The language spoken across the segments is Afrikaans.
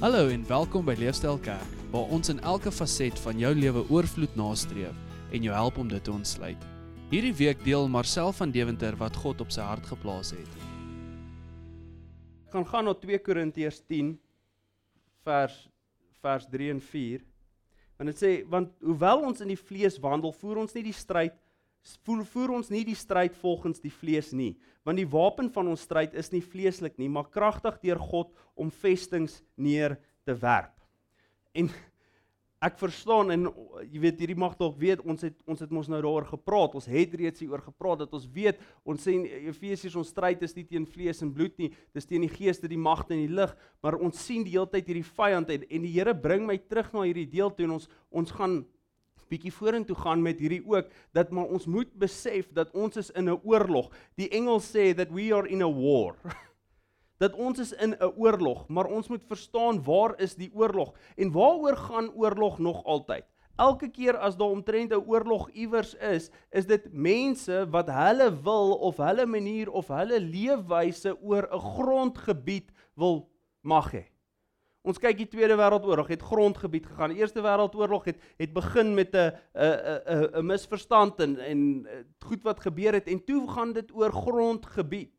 Hallo en welkom by Leefstyl Kerk, waar ons in elke faset van jou lewe oorvloed nastreef en jou help om dit te ontsluit. Hierdie week deel Marcel van Deventer wat God op sy hart geplaas het. Ek gaan gaan na 2 Korintiërs 10 vers vers 3 en 4. Want dit sê want hoewel ons in die vlees wandel, voer ons nie die stryd voer, voer ons nie die stryd volgens die vlees nie, want die wapen van ons stryd is nie vleeslik nie, maar kragtig deur God om vestings neer te werp. En ek verstaan en jy weet hierdie mag dalk weet ons het ons het mos nou daaroor gepraat. Ons het reeds hieroor gepraat dat ons weet ons sê in Efesiërs ons stryd is nie teen vlees en bloed nie, dis teen die geeste, die magte en die lig, maar ons sien die hele tyd hierdie vyand en, en die Here bring my terug na hierdie deel toe en ons ons gaan bietjie vorentoe gaan met hierdie ook dat maar ons moet besef dat ons is in 'n oorlog. Die Engels sê that we are in a war. dat ons is in 'n oorlog, maar ons moet verstaan waar is die oorlog en waaroor gaan oorlog nog altyd? Elke keer as daar omtrent 'n oorlog iewers is, is dit mense wat hulle wil of hulle manier of hulle leefwyse oor 'n grondgebied wil mag hê. Ons kyk die Tweede Wêreldoorlog het grondgebied gegaan. Die Eerste Wêreldoorlog het het begin met 'n 'n 'n 'n misverstand en en goed wat gebeur het en toe gaan dit oor grondgebied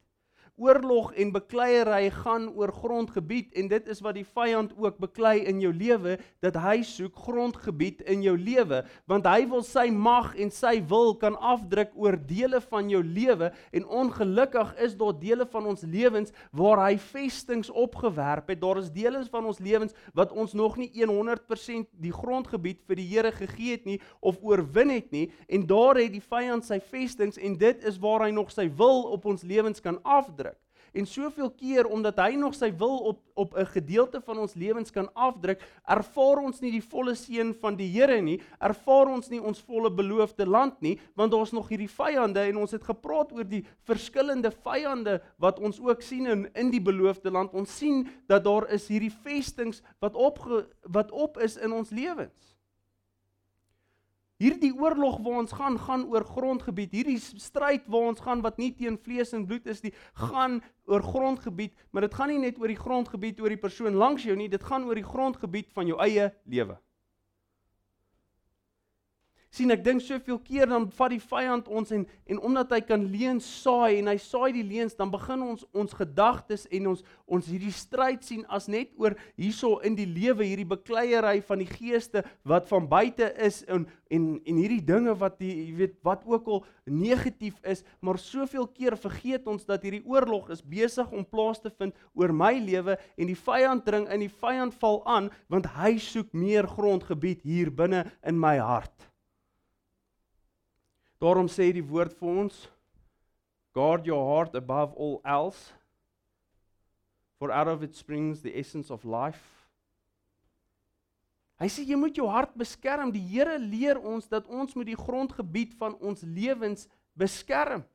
oorlog en bekleierery gaan oor grondgebied en dit is wat die vyand ook beklei in jou lewe dat hy soek grondgebied in jou lewe. Want hy wil sy mag en sy wil kan afdruk oor dele van jou lewe en ongelukkig is daar dele van ons lewens waar hy vestings opgewerp het. Daar is dele van ons lewens wat ons nog nie 100% die grondgebied vir die Here gegee het nie of oorwin het nie. En daar het die vyand sy vestings en dit is waar hy nog sy wil op ons lewens kan afdruk En soveel keer omdat hy nog sy wil op op 'n gedeelte van ons lewens kan afdruk, ervaar ons nie die volle seën van die Here nie, ervaar ons nie ons volle beloofde land nie, want daar's nog hierdie vyande en ons het gepraat oor die verskillende vyande wat ons ook sien in in die beloofde land. Ons sien dat daar is hierdie vestings wat op wat op is in ons lewens. Hierdie oorlog waar ons gaan, gaan oor grondgebied. Hierdie stryd waar ons gaan wat nie teen vlees en bloed is nie, gaan oor grondgebied, maar dit gaan nie net oor die grondgebied oor die persoon langs jou nie, dit gaan oor die grondgebied van jou eie lewe sien ek dink soveel keer dan vat die vyand ons en en omdat hy kan leuns saai en hy saai die leuns dan begin ons ons gedagtes en ons ons hierdie stryd sien as net oor hierso in die lewe hierdie bekleierery van die geeste wat van buite is en en en hierdie dinge wat die, jy weet wat ook al negatief is maar soveel keer vergeet ons dat hierdie oorlog is besig om plaas te vind oor my lewe en die vyand dring in die vyand val aan want hy soek meer grondgebied hier binne in my hart Daarom sê die woord vir ons guard your heart above all else for out of it springs the essence of life. Hy sê jy moet jou hart beskerm. Die Here leer ons dat ons moet die grondgebied van ons lewens beskerm.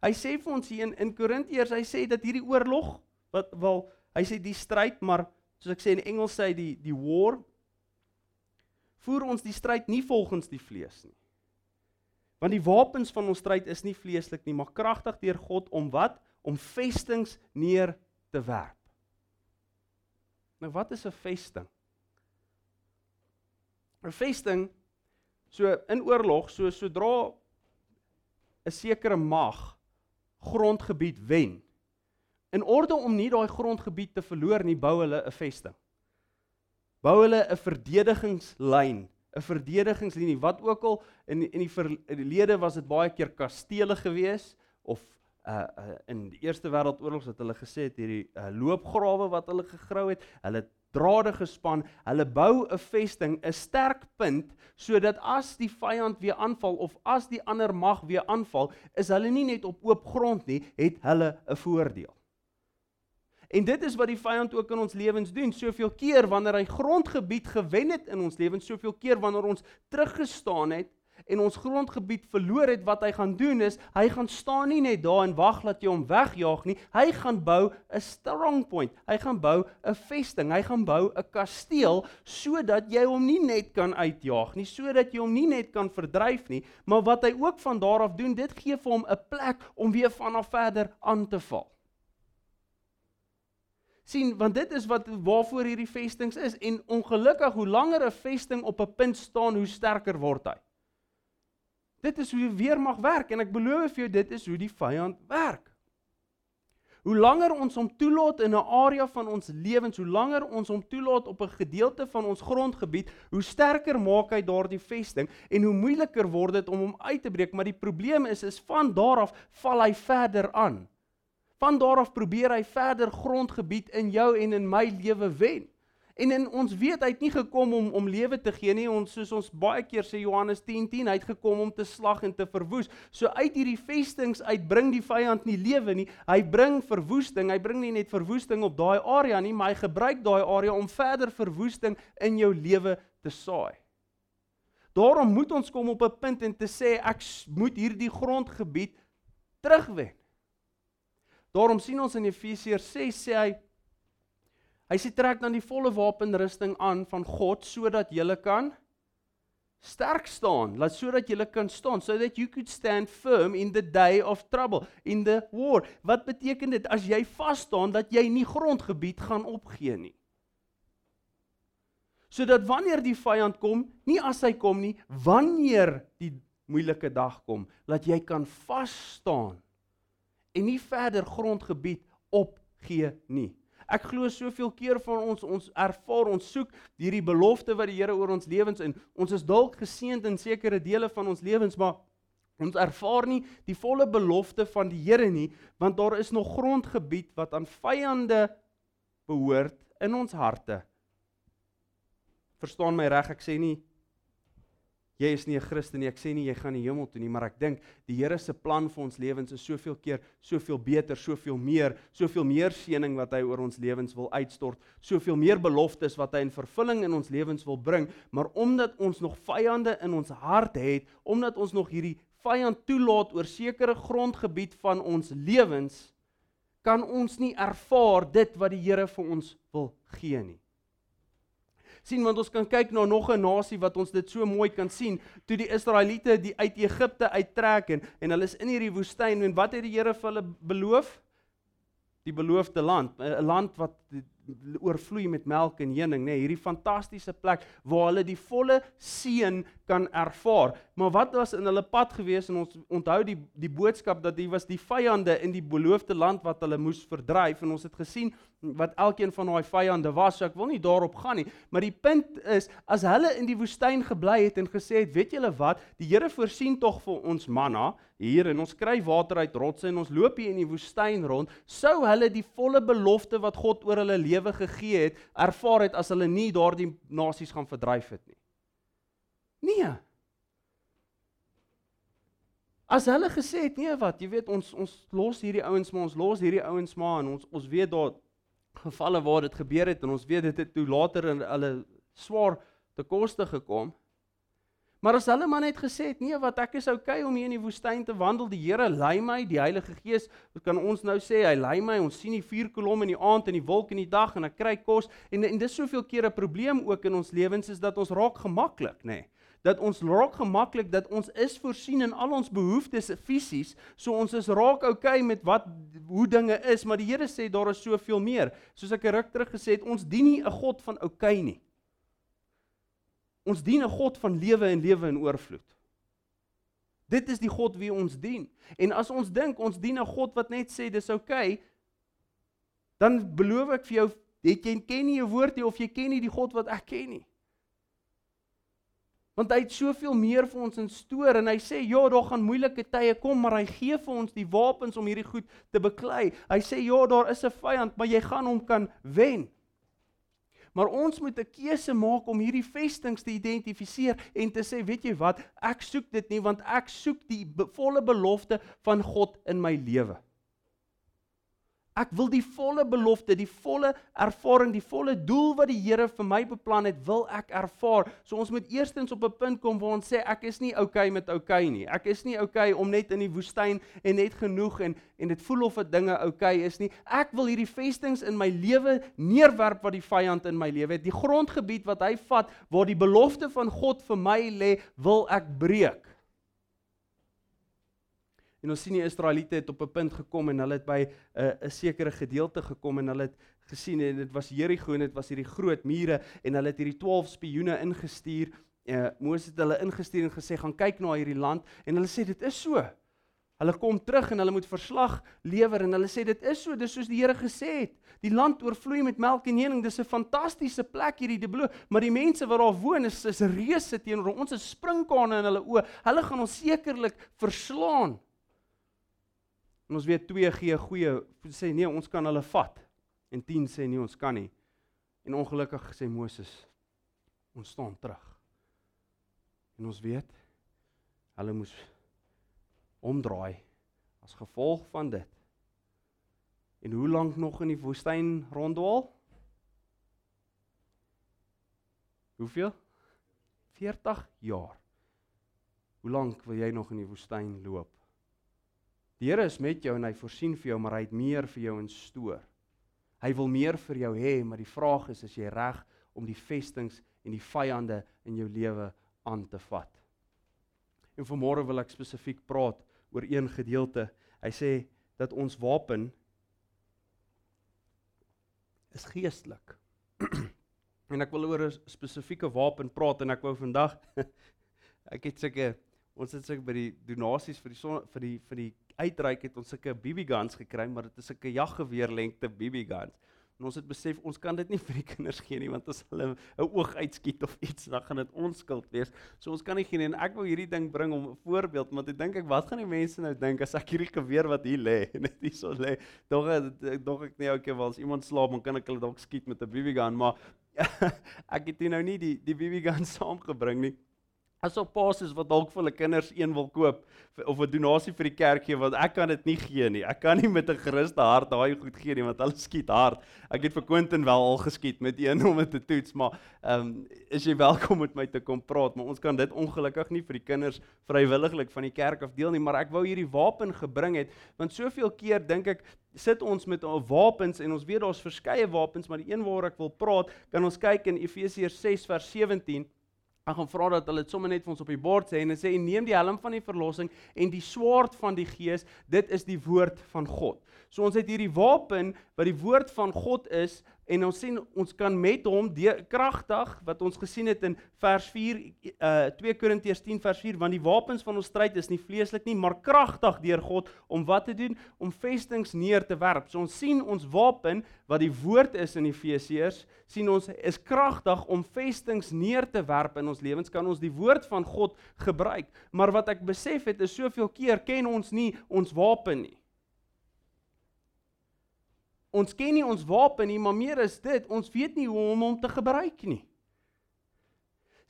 Hy sê vir ons hier in in Korintiërs, hy sê dat hierdie oorlog wat wel hy sê die stryd, maar soos ek sê in Engels sê die die war voer ons die stryd nie volgens die vlees nie. Want die wapens van ons stryd is nie vleeslik nie, maar kragtig deur God om wat? Om vestings neer te werp. Nou wat is 'n vesting? 'n Vesting so in oorlog, so sodra 'n sekere mag grondgebied wen. In orde om nie daai grondgebied te verloor nie, bou hulle 'n vesting. Bou hulle 'n verdedigingslyn 'n verdedigingslinie wat ook al in in die verlede was dit baie keer kastele gewees of uh, uh in die Eerste Wêreldoorlog het hulle gesê het hierdie uh, loopgrawe wat hulle gegrou het, hulle drade gespan, hulle bou 'n vesting, 'n sterk punt sodat as die vyand weer aanval of as die ander mag weer aanval, is hulle nie net op oop grond nie, het hulle 'n voordeel. En dit is wat die vyand ook in ons lewens doen. Soveel keer wanneer hy grondgebied gewen het in ons lewens, soveel keer wanneer ons teruggestaan het en ons grondgebied verloor het, wat hy gaan doen is, hy gaan staan nie net daar en wag dat jy hom wegjaag nie. Hy gaan bou 'n strong point. Hy gaan bou 'n vesting. Hy gaan bou 'n kasteel sodat jy hom nie net kan uitjaag nie, sodat jy hom nie net kan verdryf nie, maar wat hy ook van daar af doen, dit gee vir hom 'n plek om weer vanaf verder aan te val sien want dit is wat waarvoor hierdie vestings is en ongelukkig hoe langer 'n vesting op 'n punt staan hoe sterker word hy. Dit is hoe weermag werk en ek beloof vir jou dit is hoe die vyand werk. Hoe langer ons hom toelaat in 'n area van ons lewens, hoe langer ons hom toelaat op 'n gedeelte van ons grondgebied, hoe sterker maak hy daardie vesting en hoe moeiliker word dit om hom uit te breek, maar die probleem is is van daar af val hy verder aan. Van daar af probeer hy verder grondgebied in jou en in my lewe wen. En in ons weet hy het nie gekom om om lewe te gee nie. Ons soos ons baie keer sê Johannes 10:10, 10, hy het gekom om te slag en te verwoes. So uit hierdie vestings uitbring die vyand nie lewe nie. Hy bring verwoesting. Hy bring nie net verwoesting op daai area nie, maar hy gebruik daai area om verder verwoesting in jou lewe te saai. Daarom moet ons kom op 'n punt en te sê ek moet hierdie grondgebied terugwen. Daarom sien ons in Efesiërs 6 sê hy Hy sê trek dan die volle wapenrusting aan van God sodat jy kan sterk staan, laat sodat jy kan staan, so that you could stand firm in the day of trouble, in the war. Wat beteken dit as jy vas staan dat jy nie grondgebied gaan opgee nie? Sodat wanneer die vyand kom, nie as hy kom nie, wanneer die moeilike dag kom, laat jy kan vas staan en nie verder grondgebied opgee nie. Ek glo soveel keer van ons ons ervaar ons soek hierdie belofte wat die Here oor ons lewens in. Ons is dalk geseënd in sekere dele van ons lewens, maar ons ervaar nie die volle belofte van die Here nie, want daar is nog grondgebied wat aan vyande behoort in ons harte. Verstaan my reg, ek sê nie jy is nie 'n Christen nie. Ek sê nie jy gaan die hemel toe nie, maar ek dink die Here se plan vir ons lewens is soveel keer soveel beter, soveel meer, soveel meer seëning wat hy oor ons lewens wil uitstort, soveel meer beloftes wat hy in vervulling in ons lewens wil bring, maar omdat ons nog vyande in ons hart het, omdat ons nog hierdie vyand toelaat oor sekere grondgebied van ons lewens, kan ons nie ervaar dit wat die Here vir ons wil gee nie sien want ons kan kyk na nog 'n nasie wat ons dit so mooi kan sien toe die Israeliete die uit Egipte uittrek en en hulle is in hierdie woestyn en wat het die Here vir hulle beloof? Die beloofde land 'n land wat oorvloei met melk en honing nê nee, hierdie fantastiese plek waar hulle die volle seën kan ervaar. Maar wat was in hulle pad gewees? En ons onthou die die boodskap dat hier was die vyande in die beloofde land wat hulle moes verdryf en ons het gesien wat elkeen van daai vyande was. So ek wil nie daarop gaan nie, maar die punt is as hulle in die woestyn gebly het en gesê het, weet julle wat, die Here voorsien tog vir ons manna hier en ons kry water uit rotse en ons loop hier in die woestyn rond, sou hulle die volle belofte wat God oor hulle lewe gegee het, ervaar het as hulle nie daardie nasies gaan verdryf het nie. Nee. As hulle gesê het nee wat, jy weet ons ons los hierdie ouens maar ons los hierdie ouens maar en ons ons weet daar gevalle waar dit gebeur het en ons weet dit het toe later in hulle swaar te koste gekom. Maar as hulle maar net gesê het, nee, wat ek is okay om hier in die woestyn te wandel, die Here lei my, die Heilige Gees, kan ons nou sê hy lei my. Ons sien die vuur kolom in die aand en die wolk in die dag en ek kry kos en en dis soveel keer 'n probleem ook in ons lewens is dat ons raak gemaklik, nê. Nee dat ons raak gemaklik dat ons is voorsien in al ons behoeftes fisies, so ons is raak okay met wat hoe dinge is, maar die Here sê daar is soveel meer. Soos ek 'n ruk terug gesê het, ons dien nie 'n God van okay nie. Ons dien 'n God van lewe en lewe in oorvloed. Dit is die God wie ons dien. En as ons dink ons dien 'n God wat net sê dis okay, dan beloof ek vir jou, jy ken nie 'n woord nie of jy ken nie die God wat ek ken nie. Want hy het soveel meer vir ons in stoor en hy sê ja, daar gaan moeilike tye kom, maar hy gee vir ons die wapens om hierdie goed te beklei. Hy sê ja, daar is 'n vyand, maar jy gaan hom kan wen. Maar ons moet 'n keuse maak om hierdie vestings te identifiseer en te sê, weet jy wat, ek soek dit nie want ek soek die volle belofte van God in my lewe. Ek wil die volle belofte, die volle ervaring, die volle doel wat die Here vir my beplan het, wil ek ervaar. So ons moet eerstens op 'n punt kom waar ons sê ek is nie okay met okay nie. Ek is nie okay om net in die woestyn en net genoeg en en dit voel of dit dinge okay is nie. Ek wil hierdie vestings in my lewe neerwerp wat die vyand in my lewe het. Die grondgebied wat hy vat waar die belofte van God vir my lê, wil ek breek. En ons sien die Israeliete het op 'n punt gekom en hulle het by 'n uh, 'n sekere gedeelte gekom en hulle het gesien en dit was Jerigo en dit was hierdie groot mure en hulle het hierdie 12 spioene ingestuur. Uh, Moses het hulle ingestuur en gesê gaan kyk na hierdie land en hulle sê dit is so. Hulle kom terug en hulle moet verslag lewer en hulle sê dit is so, dis soos die Here gesê het. Die land oorvloei met melk en honing. Dis 'n fantastiese plek hierdie die beloof, maar die mense wat daar woon is is reuse teenoor ons is sprinkane in hulle oë. Hulle gaan ons sekerlik verslaan. En ons weet 2 gee goeie sê nee, ons kan hulle vat. En 10 sê nee, ons kan nie. En ongelukkig sê Moses ons staan terug. En ons weet hulle moes omdraai as gevolg van dit. En hoe lank nog in die woestyn ronddwaal? Hoeveel? 40 jaar. Hoe lank wil jy nog in die woestyn loop? Die Here is met jou en hy voorsien vir jou, maar hy het meer vir jou in stoor. Hy wil meer vir jou hê, maar die vraag is as jy reg om die vestings en die vyande in jou lewe aan te vat. En vanmôre wil ek spesifiek praat oor een gedeelte. Hy sê dat ons wapen is geestelik. en ek wil oor 'n spesifieke wapen praat en ek wou vandag ek het seker ons het seker by die donasies vir die son, vir die vir die uitreik het ons sulke BB guns gekry, maar dit is 'n jaggeweer lengte BB guns. En ons het besef ons kan dit nie vir die kinders gee nie want as hulle 'n oog uitskiet of iets, dan gaan dit onskuld wees. So ons kan nie gee nie en ek wou hierdie ding bring om 'n voorbeeld, want ek dink ek wat gaan die mense nou dink as ek hierdie geweer wat hier lê, net hier so lê, dog dog ek nie okay, want as iemand slaap, dan kan ek hulle dalk skiet met 'n BB gun, maar ek het nou nie die die BB gun saamgebring nie. As op paas is wat dalk vir hulle kinders een wil koop of 'n donasie vir die kerk gee want ek kan dit nie gee nie. Ek kan nie met 'n geruste hart daai goed gee nie want hulle skiet hard. Ek het vir Quentin wel al geskiet met een om dit te toets, maar ehm um, is jy welkom met my te kom praat, maar ons kan dit ongelukkig nie vir die kinders vrywilliglik van die kerk af deel nie, maar ek wou hierdie wapen gebring het want soveel keer dink ek sit ons met al wapens en ons weet daar's verskeie wapens, maar die een waaroor ek wil praat, kan ons kyk in Efesiërs 6 vers 17 Ek gaan vra dat hulle dit sommer net vir ons op die bord sê en sê neem die helm van die verlossing en die swaard van die gees, dit is die woord van God. So ons het hierdie wapen wat die woord van God is en ons sien ons kan met hom kragtig wat ons gesien het in vers 4 uh 2 Korintiërs 10 vers 4 want die wapens van ons stryd is nie vleeslik nie maar kragtig deur God om wat te doen om vestings neer te werp. So ons sien ons wapen wat die woord is in Efesiërs sien ons is kragtig om vestings neer te werp in ons lewens kan ons die woord van God gebruik. Maar wat ek besef het is soveel keer ken ons nie ons wapen nie. Ons ken nie ons wapen nie, maar meer is dit, ons weet nie hoe om hom te gebruik nie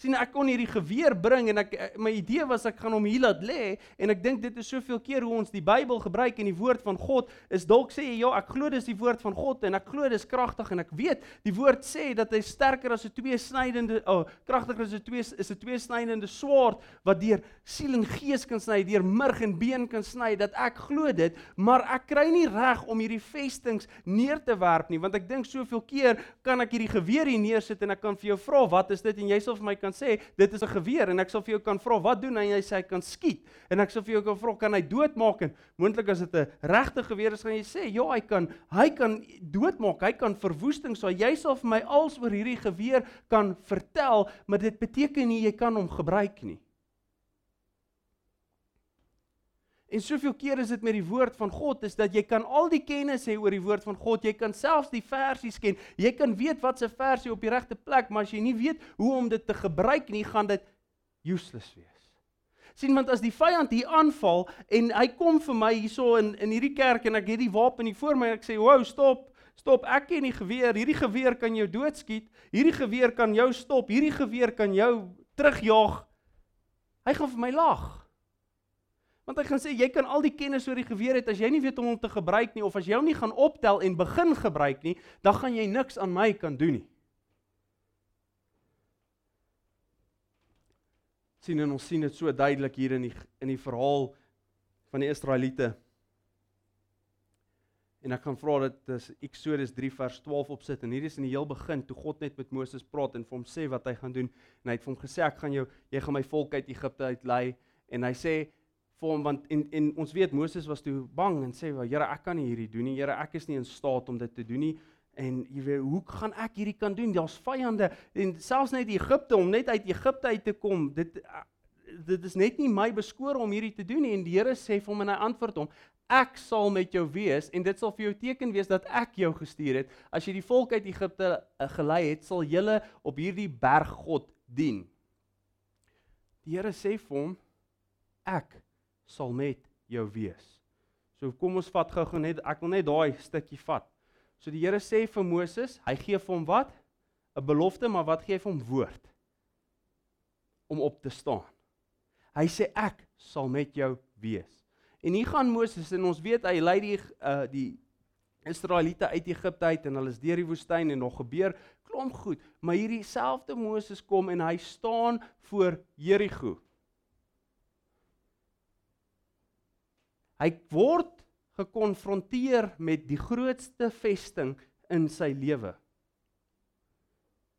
sien ek kon hierdie geweer bring en ek eh, my idee was ek gaan hom hier laat lê en ek dink dit is soveel keer hoe ons die Bybel gebruik en die woord van God is dalk sê jy ja ek glo dis die woord van God en ek glo dis kragtig en ek weet die woord sê dat hy sterker as 'n twee snydende oh kragtiger as 'n twee is 'n twee snydende swaard wat deur siel en gees kan sny deur murg en been kan sny dat ek glo dit maar ek kry nie reg om hierdie vestings neer te werp nie want ek dink soveel keer kan ek hierdie geweer hier neersit en ek kan vir jou vra wat is dit? En jy sal vir my kan kan sê dit is 'n geweer en ek sal vir jou kan vra wat doen hy en jy sê hy kan skiet? En ek sal vir jou kan vra kan hy doodmaak? En moontlik as dit 'n regte geweer is gaan jy sê ja hy kan hy kan doodmaak hy kan verwoesting so jy sal vir my als oor hierdie geweer kan vertel maar dit beteken nie jy kan hom gebruik nie En soveel keer is dit met die woord van God is dat jy kan al die kennis hê oor die woord van God. Jy kan selfs die versies ken. Jy kan weet wat se versie op die regte plek, maar as jy nie weet hoe om dit te gebruik nie, gaan dit useless wees. Sien want as die vyand hier aanval en hy kom vir my hierso in in hierdie kerk en ek het die wapen hier voor my en ek sê, "Wow, stop. Stop. Ek ken die geweer. Hierdie geweer kan jou doodskiet. Hierdie geweer kan jou stop. Hierdie geweer kan jou terugjaag." Hy gaan vir my lag. Want hy gaan sê jy kan al die kennis oor die geweer het as jy nie weet om hom te gebruik nie of as jy hom nie gaan optel en begin gebruik nie, dan gaan jy niks aan my kan doen nie. sien en ons sien dit so duidelik hier in die in die verhaal van die Israeliete. En ek gaan vra dat dis Eksodus 3 vers 12 opsit en hier is in die heel begin toe God net met Moses praat en vir hom sê wat hy gaan doen en hy het vir hom gesê ek gaan jou jy gaan my volk uit Egipte uitlei en hy sê vir hom want en en ons weet Moses was toe bang en sê, "Wel Here, ek kan nie hierdie doen nie. Here, ek is nie in staat om dit te doen nie." En jy weet, hoe gaan ek hierdie kan doen? Daar's vyande en selfs net Egipte om net uit Egipte uit te kom. Dit dit is net nie my beskore om hierdie te doen nie en die Here sê vir hom en hy antwoord hom: Ek sal met jou wees en dit sal vir jou teken wees dat ek jou gestuur het. As jy die volk uit Egipte uh, gelei het, sal julle op hierdie berg God dien. Die Here sê vir hom: Ek sal met jou wees. So kom ons vat gou-gou net ek wil net daai stukkie vat. So die Here sê vir Moses, hy gee vir hom wat? 'n Belofte, maar wat gee hy vir hom woord? Om op te staan. Hy sê ek sal met jou wees. En hier gaan Moses en ons weet hy lei die uh die Israeliete uit Egipte uit en hulle is deur die woestyn en nog gebeur klomp goed, maar hierdie selfde Moses kom en hy staan voor Jerigo. Hy word gekonfronteer met die grootste vesting in sy lewe.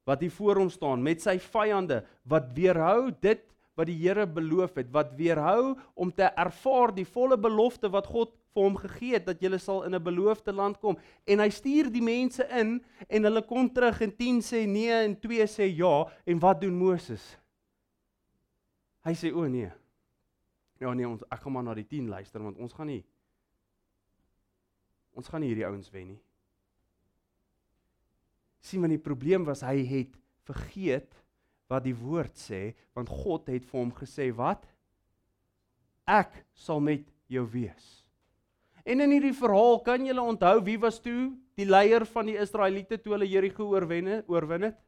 Wat hier voor hom staan met sy vyande wat weerhou dit wat die Here beloof het, wat weerhou om te ervaar die volle belofte wat God vir hom gegee het dat jy sal in 'n beloofde land kom. En hy stuur die mense in en hulle kom terug en 10 sê nee en 2 sê ja en wat doen Moses? Hy sê o nee. Ja nee, ons ek gaan maar na die 10 luister want ons gaan nie ons gaan nie hierdie ouens wen nie. Sien maar die probleem was hy het vergeet wat die woord sê, want God het vir hom gesê wat? Ek sal met jou wees. En in hierdie verhaal kan julle onthou wie was toe die leier van die Israeliete toe hulle Jerigo oorwen het, oorwin het?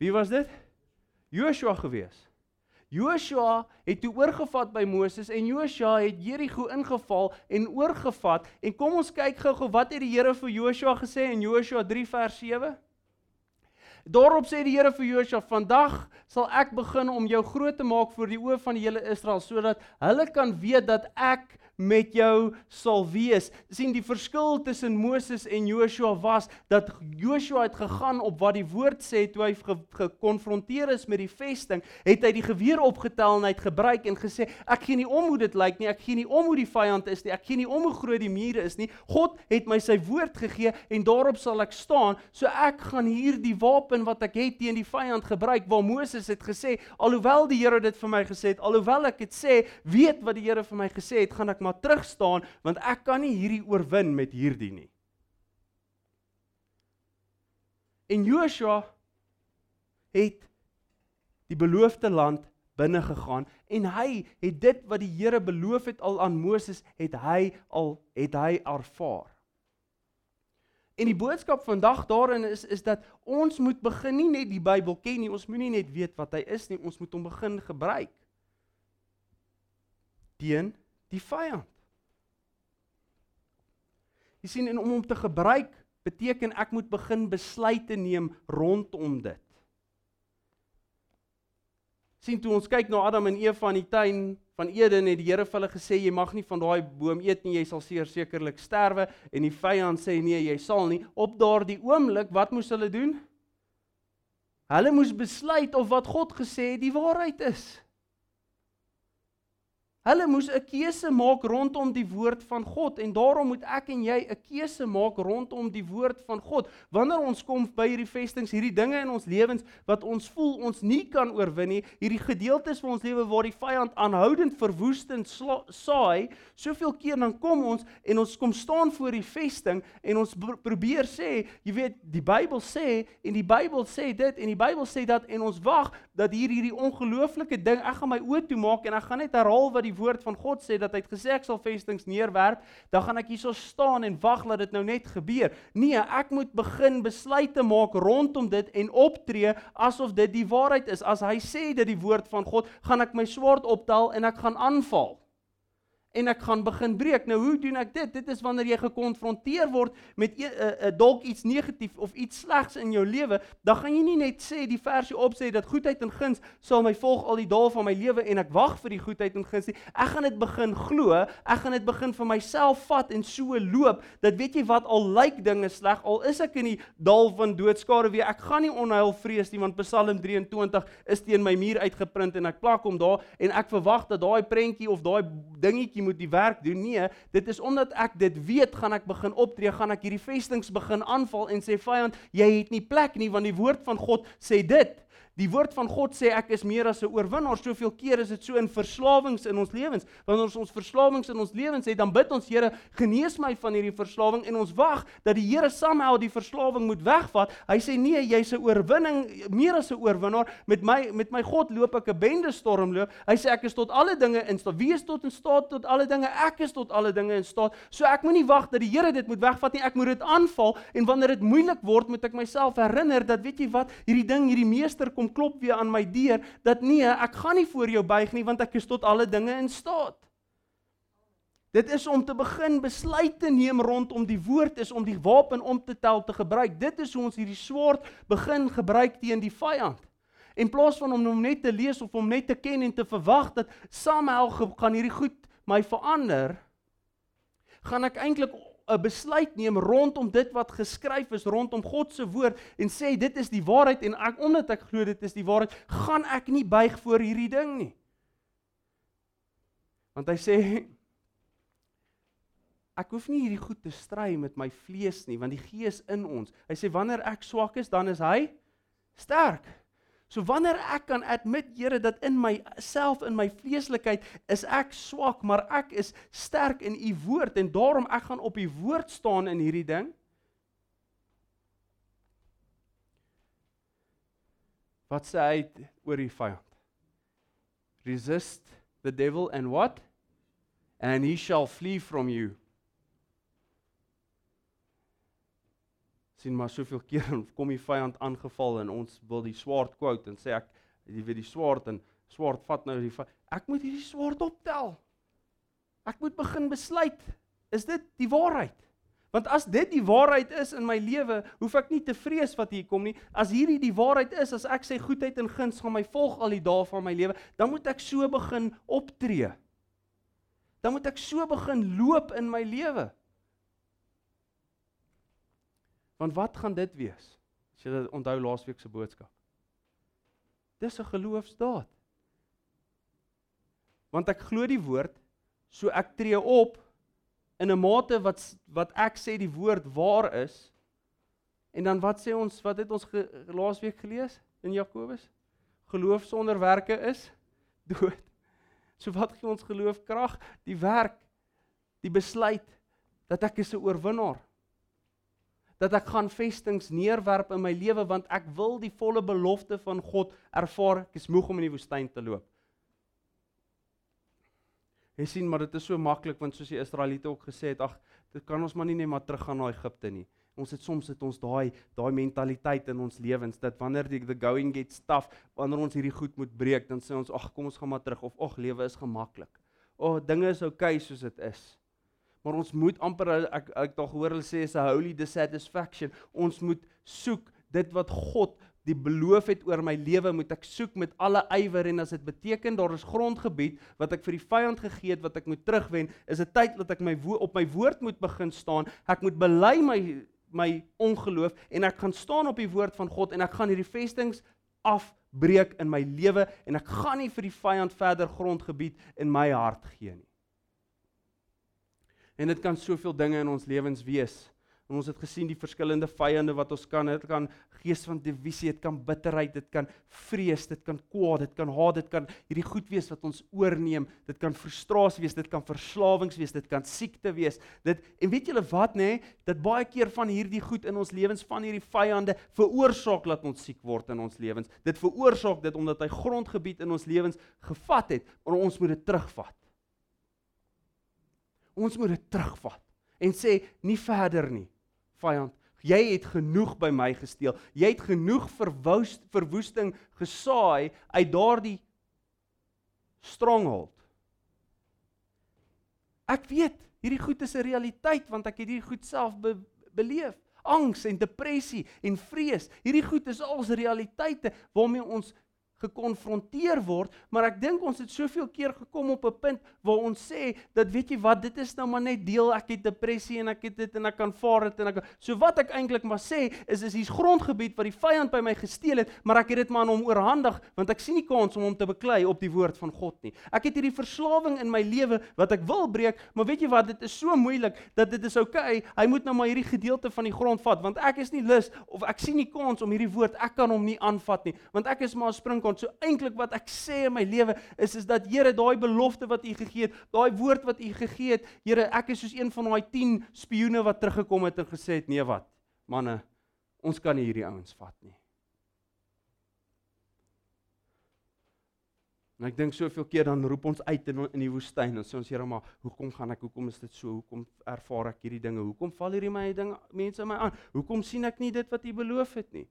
Wie was dit? Joshua gewees. Joshua het toe oorgevat by Moses en Joshua het Jerigo ingeval en oorgevat en kom ons kyk gou-gou wat het die Here vir Joshua gesê in Joshua 3 vers 7? Daarop sê die Here vir Josua: "Vandag sal ek begin om jou groot te maak voor die oë van die hele Israel sodat hulle kan weet dat ek met jou sal wees. sien die verskil tussen Moses en Joshua was dat Joshua het gegaan op wat die woord sê toe hy ge gekonfronteer is met die vesting, het hy die geweer opgetel en hy het gebruik en gesê ek gee nie om hoe dit lyk nie, ek gee nie om hoe die vyand is nie, ek gee nie om hoe groot die mure is nie. God het my sy woord gegee en daarop sal ek staan. So ek gaan hierdie wapen wat ek het teen die vyand gebruik waar Moses het gesê alhoewel die Here dit vir my gesê het, alhoewel ek dit sê, weet wat die Here vir my gesê het, gaan ek maar terug staan want ek kan nie hierdie oorwin met hierdie nie. En Joshua het die beloofde land binne gegaan en hy het dit wat die Here beloof het al aan Moses het hy al het hy ervaar. En die boodskap vandag daarin is is dat ons moet begin nie net die Bybel ken nie, ons moenie net weet wat hy is nie, ons moet hom begin gebruik teen die vyand. Jy sien en om hom te gebruik beteken ek moet begin besluite neem rondom dit. Sien toe ons kyk na Adam en Eva in die tuin van Eden het die Here vir hulle gesê jy mag nie van daai boom eet nie jy sal sekerlik sterwe en die vyand sê nee jy sal nie op daardie oomblik wat moes hulle doen? Hulle moes besluit of wat God gesê het die waarheid is. Hulle moes 'n keuse maak rondom die woord van God en daarom moet ek en jy 'n keuse maak rondom die woord van God. Wanneer ons kom by hierdie vestings, hierdie dinge in ons lewens wat ons voel ons nie kan oorwin nie, hierdie gedeeltes van ons lewe waar die vyand aanhoudend verwoestend saai, soveel keer dan kom ons en ons kom staan voor die vesting en ons probeer sê, jy weet, die Bybel sê en die Bybel sê dit en die Bybel sê dat en ons wag dat hier hierdie ongelooflike ding, ek gaan my oë toemaak en ek gaan net herhaal wat die woord van God sê dat hy het gesê ek sal vestings neerwerp, dan gaan ek hierso staan en wag dat dit nou net gebeur. Nee, ek moet begin besluite maak rondom dit en optree asof dit die waarheid is. As hy sê dit die woord van God, gaan ek my swaard optel en ek gaan aanval. En ek gaan begin breek. Nou hoe doen ek dit? Dit is wanneer jy gekonfronteer word met 'n uh, uh, dalk iets negatief of iets slegs in jou lewe, dan gaan jy nie net sê die versie op sê dat goedheid en guns sal my volg al die dae van my lewe en ek wag vir die goedheid en guns nie. Ek gaan dit begin glo. Ek gaan dit begin vir myself vat en so loop. Dat weet jy wat al lyk dinge sleg, al is ek in die dal van doodskare weer, ek gaan nie onheil vrees nie want Psalm 23 is teen my muur uitgeprint en ek plak hom daar en ek verwag dat daai prentjie of daai dingetjie moet die werk doen. Nee, dit is omdat ek dit weet, gaan ek begin optree, gaan ek hierdie vestings begin aanval en sê vyand, jy het nie plek nie want die woord van God sê dit. Die woord van God sê ek is meer as 'n oorwinnaar. Soveel keer is dit so in verslawings in ons lewens. Wanneer ons ons verslawings in ons lewens het, dan bid ons Here, genees my van hierdie verslawing en ons wag dat die Here somehow die verslawing moet wegvat. Hy sê nee, jy's 'n oorwinning, meer as 'n oorwinnaar. Met my met my God loop ek 'n bende storm loop. Hy sê ek is tot alle dinge in staat. Wie is tot in staat tot alle dinge? Ek is tot alle dinge in staat. So ek moenie wag dat die Here dit moet wegvat nie. Ek moet dit aanval en wanneer dit moeilik word, moet ek myself herinner dat weet jy wat, hierdie ding, hierdie meester kom klop weer aan my deur dat nee, ek gaan nie voor jou buig nie want ek is tot alle dinge in staat. Dit is om te begin besluit te neem rondom die woord is om die wapen om te tel te gebruik. Dit is hoe ons hierdie swaard begin gebruik teen die vyand. En plaas van om hom net te lees of hom net te ken en te verwag dat Samuel gaan hierdie goed my verander, gaan ek eintlik 'n besluit neem rondom dit wat geskryf is rondom God se woord en sê dit is die waarheid en ek omdat ek glo dit is die waarheid, gaan ek nie buig voor hierdie ding nie. Want hy sê ek hoef nie hierdie goed te stry met my vlees nie, want die Gees in ons. Hy sê wanneer ek swak is, dan is hy sterk. So wanneer ek kan admit Here dat in myself in my vleeslikheid is ek swak, maar ek is sterk in u woord en daarom ek gaan op u woord staan in hierdie ding. Wat sê hy oor die vyand? Resist the devil and what? And he shall flee from you. Sien maar soveel keer kom die vyand aangeval en ons wil die swaard quote en sê ek jy weet die swaard en swaard vat nou die ek moet hierdie swaard optel. Ek moet begin besluit is dit die waarheid? Want as dit die waarheid is in my lewe, hoef ek nie te vrees wat hier kom nie. As hierdie die waarheid is, as ek sê goedheid en guns gaan my volg al die dae van my lewe, dan moet ek so begin optree. Dan moet ek so begin loop in my lewe. Want wat gaan dit wees? As jy onthou laasweek se boodskap. Dis 'n geloofsdaad. Want ek glo die woord, so ek tree op in 'n mate wat wat ek sê die woord waar is. En dan wat sê ons, wat het ons ge, laasweek gelees in Jakobus? Geloof sonder werke is dood. So wat gee ons geloof krag? Die werk, die besluit dat ek is 'n oorwinnaar dat ek gaan vestings neerwerp in my lewe want ek wil die volle belofte van God ervaar. Ek is moeg om in die woestyn te loop. Jy sien maar dit is so maklik want soos die Israeliete ook gesê het, ag, dit kan ons maar nie net maar teruggaan na Egipte nie. Ons het soms het ons daai daai mentaliteit in ons lewens dat wanneer die the going gets tough, wanneer ons hierdie goed moet breek, dan sê ons ag, kom ons gaan maar terug of ag, lewe is gemaklik. O, oh, dinge is oukei okay soos dit is maar ons moet amper ek ek dalk hoor hulle sê is a holy dissatisfaction. Ons moet soek dit wat God die beloof het oor my lewe moet ek soek met alle ywer en as dit beteken daar is grondgebied wat ek vir die vyand gegee het wat ek moet terugwen is dit tyd dat ek my op my woord moet begin staan ek moet bely my my ongeloof en ek gaan staan op die woord van God en ek gaan hierdie vestings afbreek in my lewe en ek gaan nie vir die vyand verder grondgebied in my hart gee nie En dit kan soveel dinge in ons lewens wees. En ons het gesien die verskillende vyande wat ons kan, dit kan gees van divisie, dit kan bitterheid, dit kan vrees, dit kan kwaad, dit kan haat, dit kan hierdie goed wees wat ons oorneem, dit kan frustrasie wees, dit kan verslawings wees, dit kan siekte wees. Dit en weet julle wat nê, nee, dat baie keer van hierdie goed in ons lewens van hierdie vyande veroorsaak dat ons siek word in ons lewens. Dit veroorsaak dit omdat hy grondgebied in ons lewens gevat het, maar ons moet dit terugvat. Ons moet dit terugvat en sê nie verder nie. Vyand, jy het genoeg by my gesteel. Jy het genoeg verwoest verwoesting gesaai uit daardie stronghold. Ek weet, hierdie goed is 'n realiteit want ek het hierdie goed self be beleef. Angs en depressie en vrees. Hierdie goed is als realiteite waarmee ons gekonfronteer word, maar ek dink ons het soveel keer gekom op 'n punt waar ons sê dat weet jy wat, dit is nou maar net deel, ek het depressie en ek het dit en ek kan vaar dit en ek So wat ek eintlik maar sê is is hier's grondgebied wat die vyand by my gesteel het, maar ek het dit maar aan hom oorhandig want ek sien nie kans om hom te beklei op die woord van God nie. Ek het hierdie verslawing in my lewe wat ek wil breek, maar weet jy wat, dit is so moeilik dat dit is oukei, okay, hy moet nou maar hierdie gedeelte van die grond vat want ek is nie lus of ek sien nie kans om hierdie woord, ek kan hom nie aanvat nie, want ek is maar 'n spring kon. So eintlik wat ek sê in my lewe is is dat Here daai belofte wat U gegee het, daai woord wat U gegee het, Here, ek is soos een van daai 10 spioene wat teruggekom het en gesê het, nee wat? Manne, ons kan nie hierdie ouens vat nie. En ek dink soveel keer dan roep ons uit in in die woestyn en sê ons Here maar hoekom gaan ek hoekom is dit so hoekom ervaar ek hierdie dinge hoekom val hierdie my dinge mense my aan hoekom sien ek nie dit wat U beloof het nie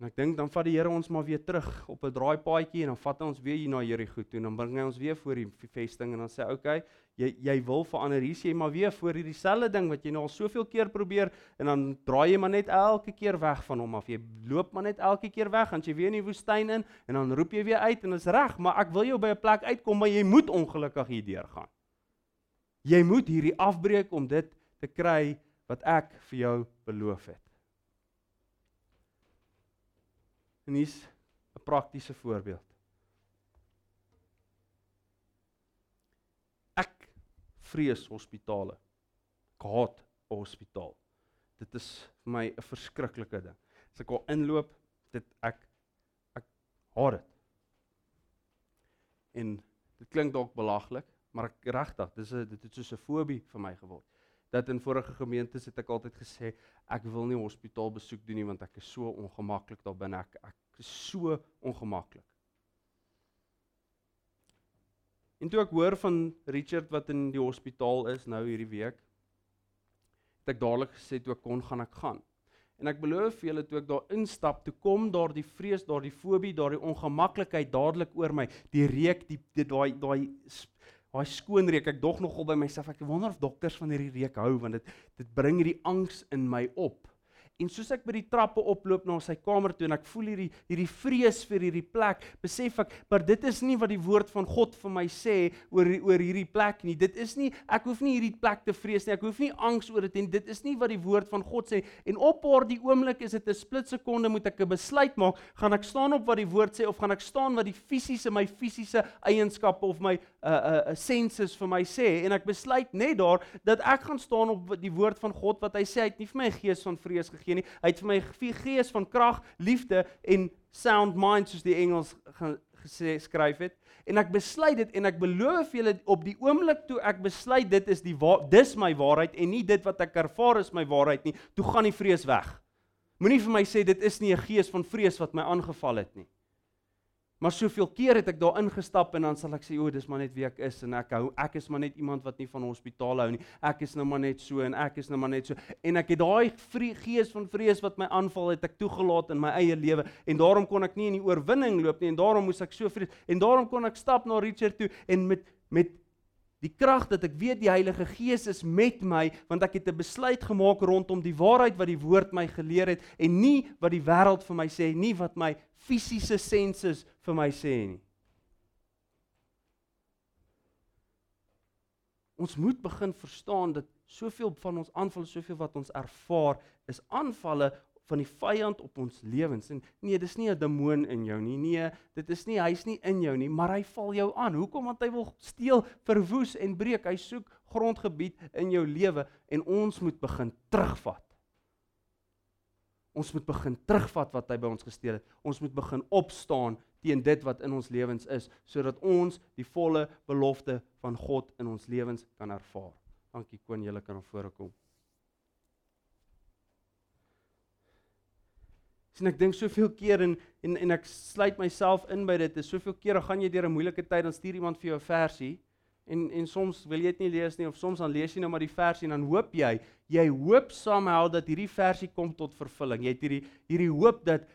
En ek dink dan vat die Here ons maar weer terug op 'n draaipaadjie en dan vat hy ons weer hier na Jerigo toe en dan bring hy ons weer voor die vesting en dan sê hy, "Oké, okay, jy jy wil verander, hier is jy maar weer voor hierdie selfde ding wat jy nou al soveel keer probeer en dan draai jy maar net elke keer weg van hom af. Jy loop maar net elke keer weg, dan jy weer in die woestyn in en dan roep jy weer uit en dit is reg, maar ek wil jou by 'n plek uitkom, maar jy moet ongelukkig hier deurgaan. Jy moet hierdie afbreek om dit te kry wat ek vir jou beloof het. En hier's 'n praktiese voorbeeld. Ek vrees hospitale. Ek haat 'n hospitaal. Dit is vir my 'n verskriklike ding. As ek daar inloop, dit ek ek haat dit. En dit klink dalk belaglik, maar ek regtig, dis 'n dit het soos 'n fobie vir my geword dat in vorige gemeentes het ek altyd gesê ek wil nie hospitaal besoek doen nie want ek is so ongemaklik daar binne ek ek is so ongemaklik. En toe ek hoor van Richard wat in die hospitaal is nou hierdie week het ek dadelik gesê toe ek kon gaan ek gaan. En ek beloof vir julle toe ek daar instap, toe kom daar die vrees, daar die fobie, daar die ongemaklikheid dadelik oor my. Die reuk, die daai daai Daai skoon reuk, ek dog nogal by myself, ek wonder of dokters van hierdie reuk hou want dit dit bring hierdie angs in my op. En soos ek by die trappe oploop na sy kamer toe en ek voel hierdie hierdie vrees vir hierdie plek, besef ek, maar dit is nie wat die woord van God vir my sê oor oor hierdie plek nie. Dit is nie ek hoef nie hierdie plek te vrees nie. Ek hoef nie angs oor dit en dit is nie wat die woord van God sê. En op haar die oomblik is dit 'n splitsekonde moet ek 'n besluit maak, gaan ek staan op wat die woord sê of gaan ek staan wat die fisiese my fisiese eienskappe of my uh, uh, senses vir my sê en ek besluit net daar dat ek gaan staan op die woord van God wat hy sê hy het nie vir my 'n gees van vrees gegee gee nie. Hy het vir my gees van krag, liefde en sound mind soos die Engels gesê skryf het. En ek besluit dit en ek beloof julle op die oomblik toe ek besluit dit is die dis my waarheid en nie dit wat ek ervaar is my waarheid nie, toe gaan die vrees weg. Moenie vir my sê dit is nie 'n gees van vrees wat my aangeval het nie. Maar soveel keer het ek daar ingestap en dan sal ek sê o, dis maar net wie ek is en ek hou ek is maar net iemand wat nie van hospitaal hou nie. Ek is nou maar net so en ek is nou maar net so en ek het daai gees van vrees wat my aanval het ek toegelaat in my eie lewe en daarom kon ek nie in die oorwinning loop nie en daarom moes ek so vrees en daarom kon ek stap na Richard toe en met met die krag dat ek weet die Heilige Gees is met my want ek het 'n besluit gemaak rondom die waarheid wat die woord my geleer het en nie wat die wêreld vir my sê nie wat my fisiese senses vir my sê nie. Ons moet begin verstaan dat soveel van ons aanvalle, soveel wat ons ervaar, is aanvalle van die vyand op ons lewens. En nee, dis nie 'n demoon in jou nie. Nee, dit is nie hy's nie in jou nie, maar hy val jou aan. Hoekom? Want hy wil steel, verwoes en breek. Hy soek grondgebied in jou lewe en ons moet begin terugvat. Ons moet begin terugvat wat hy by ons gesteel het. Ons moet begin opstaan teen dit wat in ons lewens is sodat ons die volle belofte van God in ons lewens kan ervaar. Dankie Koen, julle kan na vore kom. Sien ek dink soveel keer en en en ek sluit myself in by dit. Is soveel kere gaan jy deur 'n moeilike tyd dan stuur iemand vir jou 'n versie En en soms wil jy dit nie lees nie of soms dan lees jy nou maar die versie en dan hoop jy, jy hoop somehow dat hierdie versie kom tot vervulling. Jy het hierdie hierdie hoop dat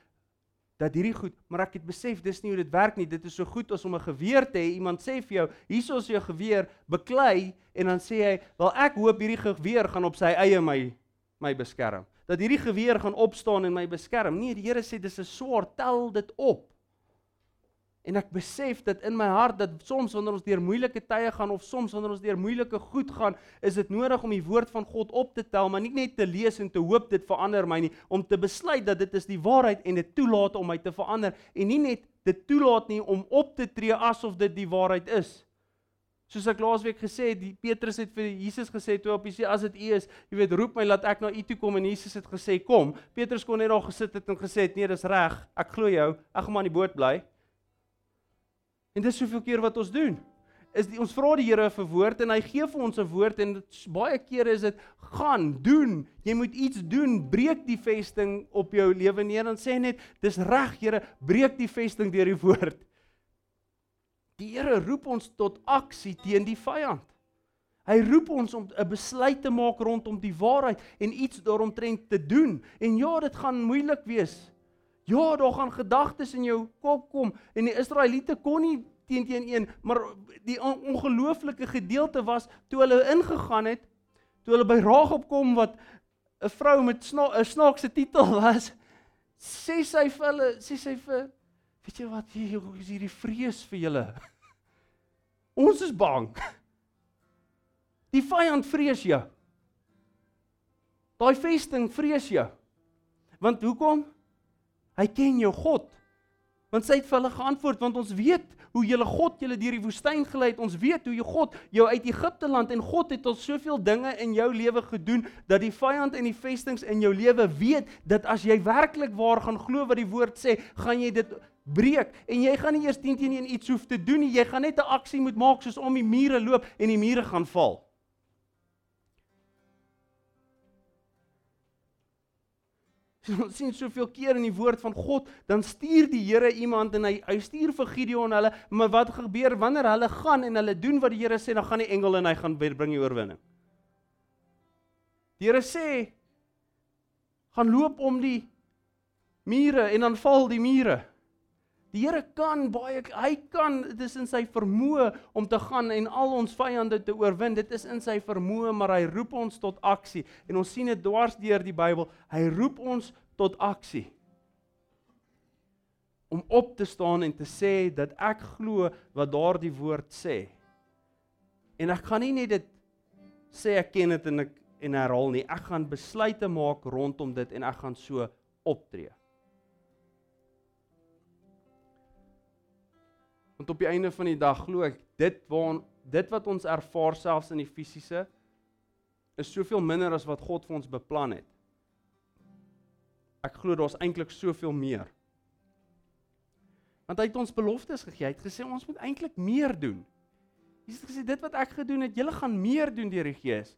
dat hierdie goed, maar ek het besef dis nie hoe dit werk nie. Dit is so goed as om 'n geweer te hê. Iemand sê vir jou, "Hier is jou geweer, beklei." En dan sê hy, "Wel ek hoop hierdie geweer gaan op sy eie my my beskerm. Dat hierdie geweer gaan opstaan en my beskerm." Nee, die Here sê dis 'n swaard, tel dit op. En ek besef dit in my hart dat soms wanneer ons deur moeilike tye gaan of soms wanneer ons deur moeilike goed gaan, is dit nodig om die woord van God op te tel, maar nie net te lees en te hoop dit verander my nie, om te besluit dat dit is die waarheid en dit toelaat om my te verander en nie net dit toelaat nie om op te tree asof dit die waarheid is. Soos ek laasweek gesê het, die Petrus het vir Jesus gesê toe op sê as dit U is, jy weet roep my laat ek na U toe kom en Jesus het gesê kom. Petrus kon net daar gesit het en gesê het nee, dis reg. Ek glo jou. Ek gaan maar in die boot bly. En dis soveel keer wat ons doen. Is die, ons vra die Here vir woord en hy gee vir ons 'n woord en dit baie kere is dit gaan doen. Jy moet iets doen. Breek die vesting op jou lewe neer en sê net dis reg Here, breek die vesting deur die woord. Die Here roep ons tot aksie teen die vyand. Hy roep ons om 'n besluit te maak rondom die waarheid en iets daaromtrent te doen. En ja, dit gaan moeilik wees. Ja, daar gaan gedagtes in jou kop kom en die Israeliete kon nie teen teen een, maar die ongelooflike gedeelte was toe hulle ingegaan het, toe hulle by Ragop kom wat 'n vrou met 'n sna snaakse titel was, sê sy vir hulle, sê sy vir weet jy wat hier is hierdie vrees vir julle. Ons is bang. Die vyand vrees jou. Daai vesting vrees jou. Want hoekom? Hy ken jou God. Want sy het vir hulle geantwoord want ons weet hoe julle God julle deur die woestyn gelei het. Ons weet hoe jou God jou uit Egipte land en God het al soveel dinge in jou lewe gedoen dat die vyand en die vestings in jou lewe weet dat as jy werklik waar gaan glo wat die woord sê, gaan jy dit breek en jy gaan nie eers teen teen iets hoef te doen nie. Jy gaan net 'n aksie moet maak soos om die mure loop en die mure gaan val. Ons sien soveel keer in die woord van God, dan stuur die Here iemand en hy hy stuur vir Gideon hulle, maar wat gebeur wanneer hulle gaan en hulle doen wat die Here sê, dan gaan die engel en hy gaan bring die oorwinning. Die Here sê gaan loop om die mure en dan val die mure. Die Here kan baie hy kan dit is in sy vermoë om te gaan en al ons vyande te oorwin. Dit is in sy vermoë, maar hy roep ons tot aksie. En ons sien dit dwars deur die Bybel. Hy roep ons tot aksie. Om op te staan en te sê dat ek glo wat daardie woord sê. En ek gaan nie net dit sê ek ken dit en ek en herhaal nie. Ek gaan besluite maak rondom dit en ek gaan so optree. Want op die einde van die dag glo ek dit waar dit wat ons ervaar selfs in die fisiese is soveel minder as wat God vir ons beplan het. Ek glo daar's eintlik soveel meer. Want hy het ons beloftes gegee. Hy het gesê ons moet eintlik meer doen. Jesus het gesê dit wat ek gedoen het, julle gaan meer doen deur die Gees.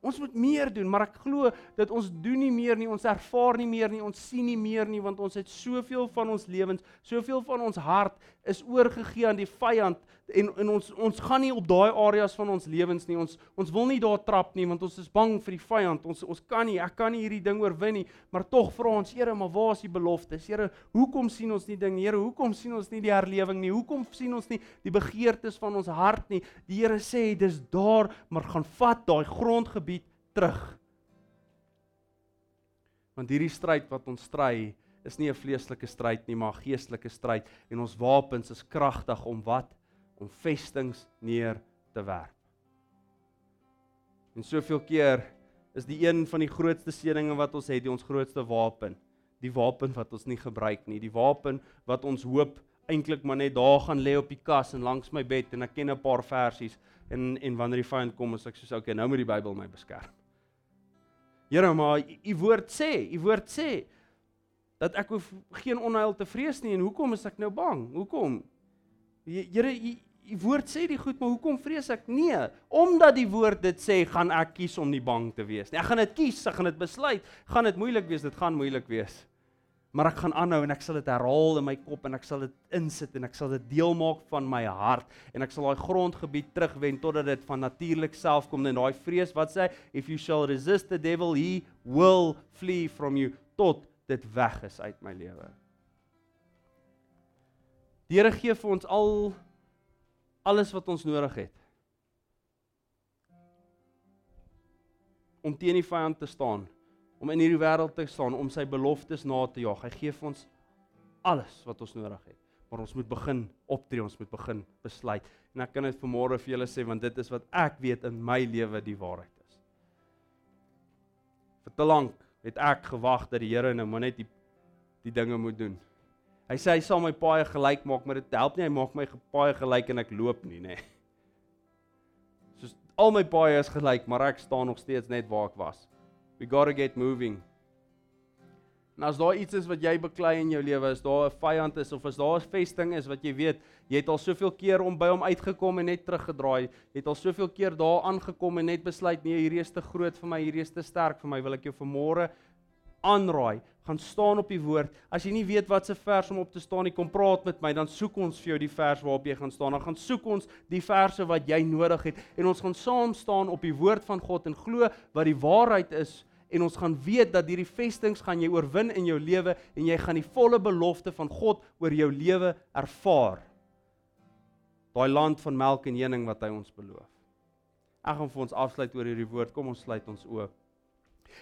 Ons moet meer doen, maar ek glo dat ons doen nie meer nie, ons ervaar nie meer nie, ons sien nie meer nie want ons het soveel van ons lewens, soveel van ons hart is oorgegee aan die vyand en en ons ons gaan nie op daai areas van ons lewens nie. Ons ons wil nie daar trap nie want ons is bang vir die vyand. Ons ons kan nie, ek kan nie hierdie ding oorwin nie, maar tog vra ons, Here, maar waar is die beloftes? Here, hoekom sien ons nie ding? Here, hoekom sien ons nie die herlewing nie? Hoekom sien ons nie die begeertes van ons hart nie? Die Here sê, dis daar, maar gaan vat daai grondgebied terug. Want hierdie stryd wat ons stry, is nie 'n vleeslike stryd nie, maar 'n geestelike stryd en ons wapens is kragtig om wat om vestings neer te werp. En soveel keer is die een van die grootste seëninge wat ons het, die ons grootste wapen, die wapen wat ons nie gebruik nie, die wapen wat ons hoop eintlik maar net daar gaan lê op die kas en langs my bed en ek ken 'n paar versies en en wanneer die vyand kom, as ek sê okay, nou moet die Bybel my beskerm. Here, maar u woord sê, u woord sê dat ek hoef geen onheil te vrees nie en hoekom is ek nou bang? Hoekom? Here, die woord sê die goed, maar hoekom vrees ek? Nee, omdat die woord dit sê, gaan ek kies om nie bang te wees nie. Ek gaan dit kies, ek gaan dit besluit. Gaan dit moeilik wees? Dit gaan moeilik wees. Maar ek gaan aanhou en ek sal dit herhaal in my kop en ek sal dit insit en ek sal dit deel maak van my hart en ek sal daai grondgebied terugwen totdat dit van natuurlik self kom en daai vrees wat sê if you shall resist the devil he will flee from you tot dit weg is uit my lewe. Die Here gee vir ons al alles wat ons nodig het. Om teen die vyand te staan, om in hierdie wêreld te staan, om sy beloftes na te jaag. Hy gee vir ons alles wat ons nodig het. Maar ons moet begin optree, ons moet begin besluit. En ek kan dit vanmôre vir julle sê want dit is wat ek weet in my lewe die waarheid is. Vir te lank het ek gewag dat die Here nou maar net die die dinge moet doen. Hy sê hy sal my paai gelyk maak, maar dit help nie hy maak my paai gelyk en ek loop nie, nê. Soos al my paai is gelyk, maar ek staan nog steeds net waar ek was. We got to get moving. En as daar iets is wat jy beklei in jou lewe, is daar 'n vyand is of as daar 'n vesting is wat jy weet, jy het al soveel keer om by hom uitgekom en net teruggedraai, jy het al soveel keer daar aangekom en net besluit nee, hierdie is te groot vir my, hierdie is te sterk vir my, wil ek jou vanmôre aanraai, gaan staan op die woord. As jy nie weet wat se vers om op te staan nie, kom praat met my, dan soek ons vir jou die vers waarop jy gaan staan. Dan gaan soek ons die verse wat jy nodig het en ons gaan saam staan op die woord van God en glo wat die waarheid is en ons gaan weet dat hierdie vestings gaan jy oorwin in jou lewe en jy gaan die volle belofte van God oor jou lewe ervaar. Daai land van melk en honing wat hy ons beloof. Ek gaan vir ons afsluit oor hierdie woord. Kom ons sluit ons oop.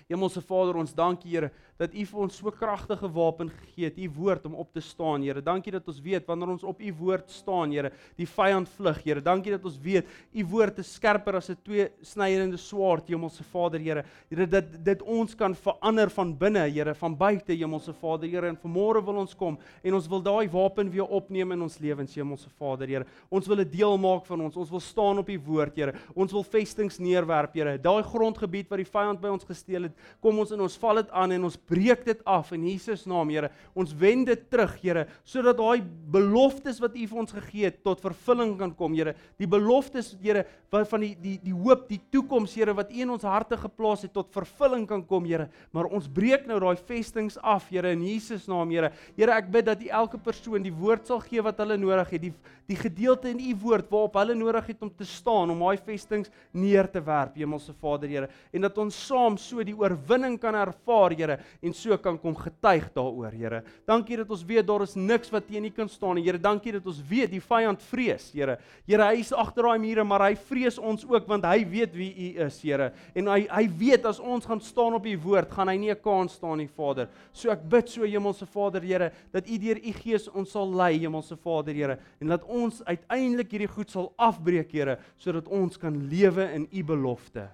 Hemelse Vader, ons dankie Here dat U vir ons so kragtige wapen gegee het, U woord om op te staan, Here. Dankie dat ons weet wanneer ons op U woord staan, Here, die vyand vlug, Here. Dankie dat ons weet U woord is skerper as 'n twee-snydende swaard, Hemelse Vader, Here. Here dat dit ons kan verander van binne, Here, van buite, Hemelse Vader, Here. En vanmôre wil ons kom en ons wil daai wapen weer opneem in ons lewens, Hemelse Vader, Here. Ons wil 'n deel maak van ons. Ons wil staan op U woord, Here. Ons wil vestings neerwerp, Here. Daai grondgebied wat die vyand by ons gesteel het, kom ons en ons val dit aan en ons breek dit af in Jesus naam, Here. Ons wend dit terug, Here, sodat daai beloftes wat U vir ons gegee het tot vervulling kan kom, Here. Die beloftes, Here, wat van die die die hoop, die toekoms, Here, wat U in ons harte geplaas het tot vervulling kan kom, Here. Maar ons breek nou daai vestings af, Here, in Jesus naam, Here. Here, ek bid dat U elke persoon die woord sal gee wat hulle nodig het, die die gedeelte in U woord waarop hulle nodig het om te staan, om daai vestings neer te werp, Hemelse Vader, Here, en dat ons saam so die oorwinning kan ervaar, Here, en so kan kom getuig daaroor, Here. Dankie dat ons weet daar is niks wat teen U kan staan nie. Here, dankie dat ons weet die vyand vrees, Here. Here, hy is agter daai mure, maar hy vrees ons ook want hy weet wie U is, Here. En hy hy weet as ons gaan staan op U woord, gaan hy nie 'n kans staan nie, Vader. So ek bid so Hemelse Vader, Here, dat U deur U Gees ons sal lei, Hemelse Vader, Here, en dat ons uiteindelik hierdie goed sal afbreek, Here, sodat ons kan lewe in U belofte.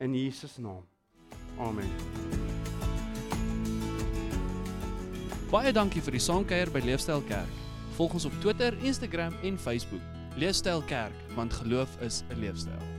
In Jesus naam. Amen. Baie dankie vir die saamkuier by Leefstyl Kerk. Volg ons op Twitter, Instagram en Facebook. Leefstyl Kerk, want geloof is 'n leefstyl.